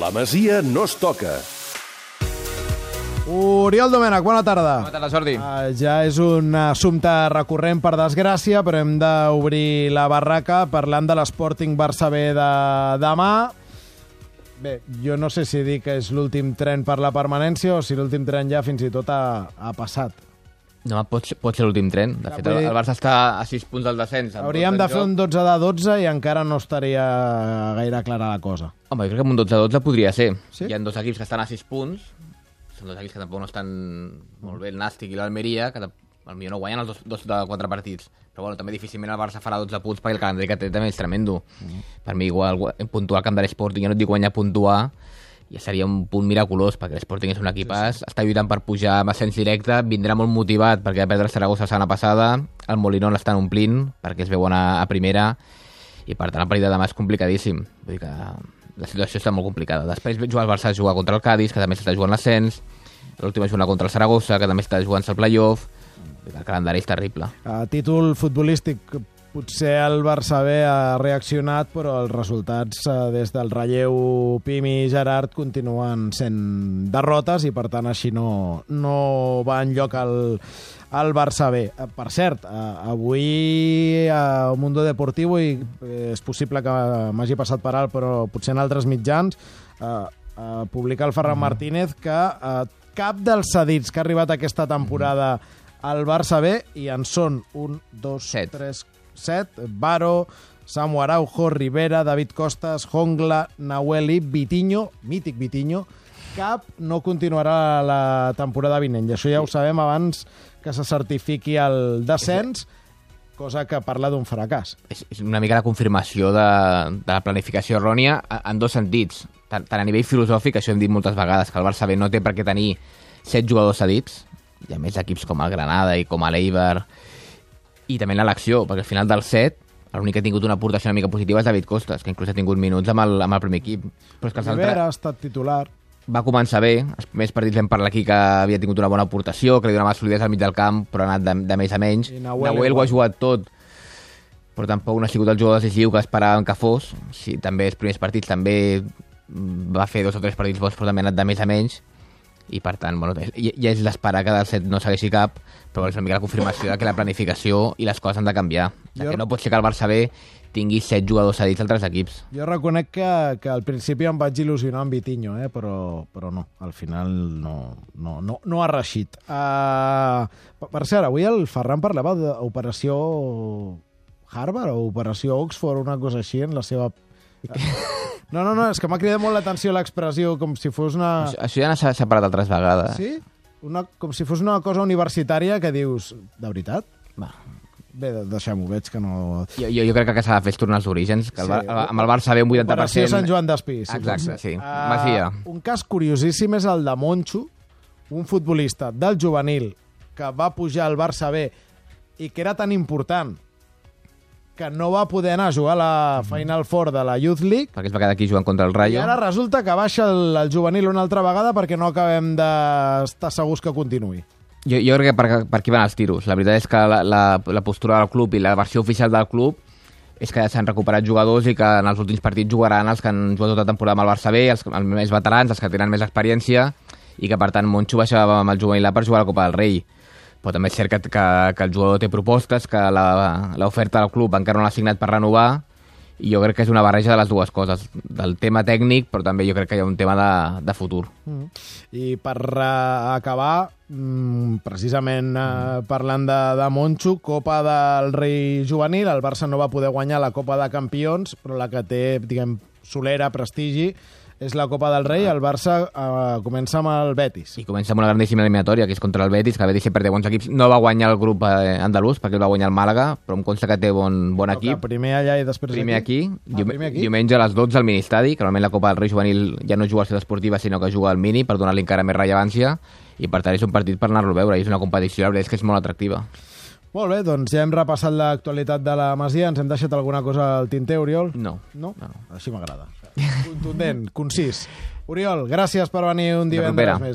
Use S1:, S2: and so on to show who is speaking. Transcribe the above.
S1: La Masia no es toca.
S2: Oriol Domènech, bona tarda.
S3: Bona tarda, Jordi.
S2: Uh, ja és un assumpte recurrent, per desgràcia, però hem d'obrir la barraca parlant de l'Sporting Barça B de demà. Bé, jo no sé si dir que és l'últim tren per la permanència o si l'últim tren ja fins i tot ha, ha passat.
S3: No, pot, ser- pot ser l'últim tren. De
S2: Ja,
S3: fet,
S2: vull
S3: el,
S2: dir-
S3: el Barça està a 6 punts del descens. amb
S2: Hauríem
S3: 12
S2: de
S3: en
S2: fer
S3: joc.
S2: un 12 de 12 i encara no estaria gaire clara la cosa.
S3: Home, jo crec que amb un 12-12 podria ser.
S2: Sí?
S3: Hi ha dos equips que estan a 6 punts. Són dos equips que tampoc no estan molt bé, el Nàstic i l'Almeria, que potser no guanyen els dos, dos de quatre partits. Però bueno, també difícilment el Barça farà 12 punts perquè el calendari que té també és tremendo. Per mi igual gu- puntuar al camp de l'Sporting, jo no et dic guanyar, puntuar, ja seria un punt miraculós, perquè l'Sporting és un equipàs, està lluitant per pujar amb ascens directe, vindrà molt motivat perquè va perdre el Saragossa la setmana passada, el Molinón l'estan omplint perquè es veuen a, a primera, i per tant el partit de demà és complicadíssim. Vull dir que la situació està molt complicada. Després jugar el Barça a jugar contra el Cádiz, que també està jugant l'ascens, l'última jornada contra el Saragossa, que també està jugant-se el playoff, Vull dir que el calendari és terrible.
S2: A títol futbolístic, potser el Barça B ha reaccionat, però els resultats eh, des del relleu Pimi i Gerard continuen sent derrotes i, per tant, així no, no va enlloc el, el Barça B. Eh, Per cert, eh, avui a Mundo Deportivo, i eh, és possible que m'hagi passat per alt, però potser en altres mitjans, eh, eh, publica el Ferran Martínez que eh, cap dels cedits que ha arribat aquesta temporada al Barça B, i en són un, dos,
S3: Set.
S2: tres, set, Baro, Samu Araujo, Rivera, David Costas, Jongla, Nahueli, Vitinho, mític Vitinho, cap no continuarà la temporada vinent. I això ja ho sabem abans que se certifiqui el descens, cosa que parla d'un fracàs.
S3: És, és una mica la confirmació de, de la planificació errònia a- en dos sentits. Tant, tant a nivell filosòfic, això hem dit moltes vegades, que el Barça B no té per què tenir set jugadors cedits, hi ha més equips com el Granada i com l'Eibar, i també en l'elecció, perquè al final del set l'únic que ha tingut una aportació una mica positiva és David Costas, que inclús ha tingut minuts amb el, amb el primer equip. Però és que els altres
S2: Rivera ha estat titular.
S3: va començar bé, els primers partits vam parlar aquí que havia tingut una bona aportació, que li donava solidesa al mig del camp, però ha anat de, de més a menys.
S2: I Nahuel
S3: Nahuel ho ha jugat tot, però tampoc no ha sigut el jugador decisiu que esperàvem que fos. Sí, també els primers partits també va fer dos o tres partits bons, però també ha anat de més a menys. I per tant, bueno, ja, ja és l'esperar que del set no segueixi cap, però és una mica la confirmació de que la planificació i les coses han de canviar. De
S2: Jo-
S3: que no pot ser que el Barça B tingui set jugadors cedits altres equips.
S2: Jo reconec que, que al principi em vaig il·lusionar amb Vitinho, eh? però, però no, al final no, no, no, no ha reixit. Uh, per cert, avui el Ferran parlava d'operació Harvard o operació Oxford, una cosa així, en la seva... No, no, no, és que m'ha cridat molt l'atenció l'expressió com si fos una...
S3: Això, això ja s'ha separat altres vegades.
S2: Sí? Una, com si fos una cosa universitària que dius, de veritat?
S3: Va,
S2: Bé, de- deixem-ho, veig que no...
S3: Jo, jo, jo crec que el que s'ha de fer és tornar als orígens, que el,
S2: Sí.
S3: Bar- amb el Barça ve un 80%...
S2: Operació Sant Joan d'Espí. Si
S3: Exacte, sí.
S2: Ah,
S3: Masia.
S2: Un cas curiosíssim és el de Moncho, un futbolista del juvenil que va pujar al Barça B i que era tan important que no va poder anar a jugar a la Final Four de la Youth League
S3: perquè es va quedar aquí jugant contra el
S2: i
S3: Rayo.
S2: ara resulta que baixa el, el juvenil una altra vegada perquè no acabem d'estar segurs que continuï.
S3: Jo, jo crec que per, per aquí van els tiros. La veritat és que la, la, la postura del club i la versió oficial del club és que s'han recuperat jugadors i que en els últims partits jugaran els que han jugat tota la temporada amb el Barça B, els, els més veterans, els que tenen més experiència, i que per tant Moncho baixava amb el juvenil A per jugar a la Copa del Rei. Però també és cert que, que, que el jugador té propostes, que l'oferta del club encara no l'ha signat per renovar, i jo crec que és una barreja de les dues coses, del tema tècnic, però també jo crec que hi ha un tema de, de futur.
S2: Mm. I per uh, acabar, mm, precisament uh, parlant de, de Moncho, Copa del Rei Juvenil, el Barça no va poder guanyar la Copa de Campions, però la que té, diguem, solera, prestigi, és la Copa del Rei. El Barça uh, comença amb el Betis.
S3: I comença amb una grandíssima eliminatòria, que és contra el Betis, que el Betis sempre té bons equips. No va guanyar el grup eh, andalús, perquè el va guanyar el Màlaga, però em consta que té bon, bon equip.
S2: Primer allà i després
S3: Primer aquí,
S2: Ah,
S3: dium
S2: primer aquí.
S3: diumenge a les 12 al Ministadi, que normalment la Copa del Rei Juvenil ja no juga a ciutat esportiva, sinó que juga al Mini, per donar-li encara més rellevància, i per tant és un partit per anar-lo a veure, i és una competició, la veritat és que és molt atractiva.
S2: Molt bé, doncs ja hem repassat l'actualitat de la Masia. Ens hem deixat alguna cosa al tinter, Oriol?
S3: No.
S2: No?
S3: No.
S2: Així m'agrada. Contundent, concís. Oriol, gràcies per venir un divendres més.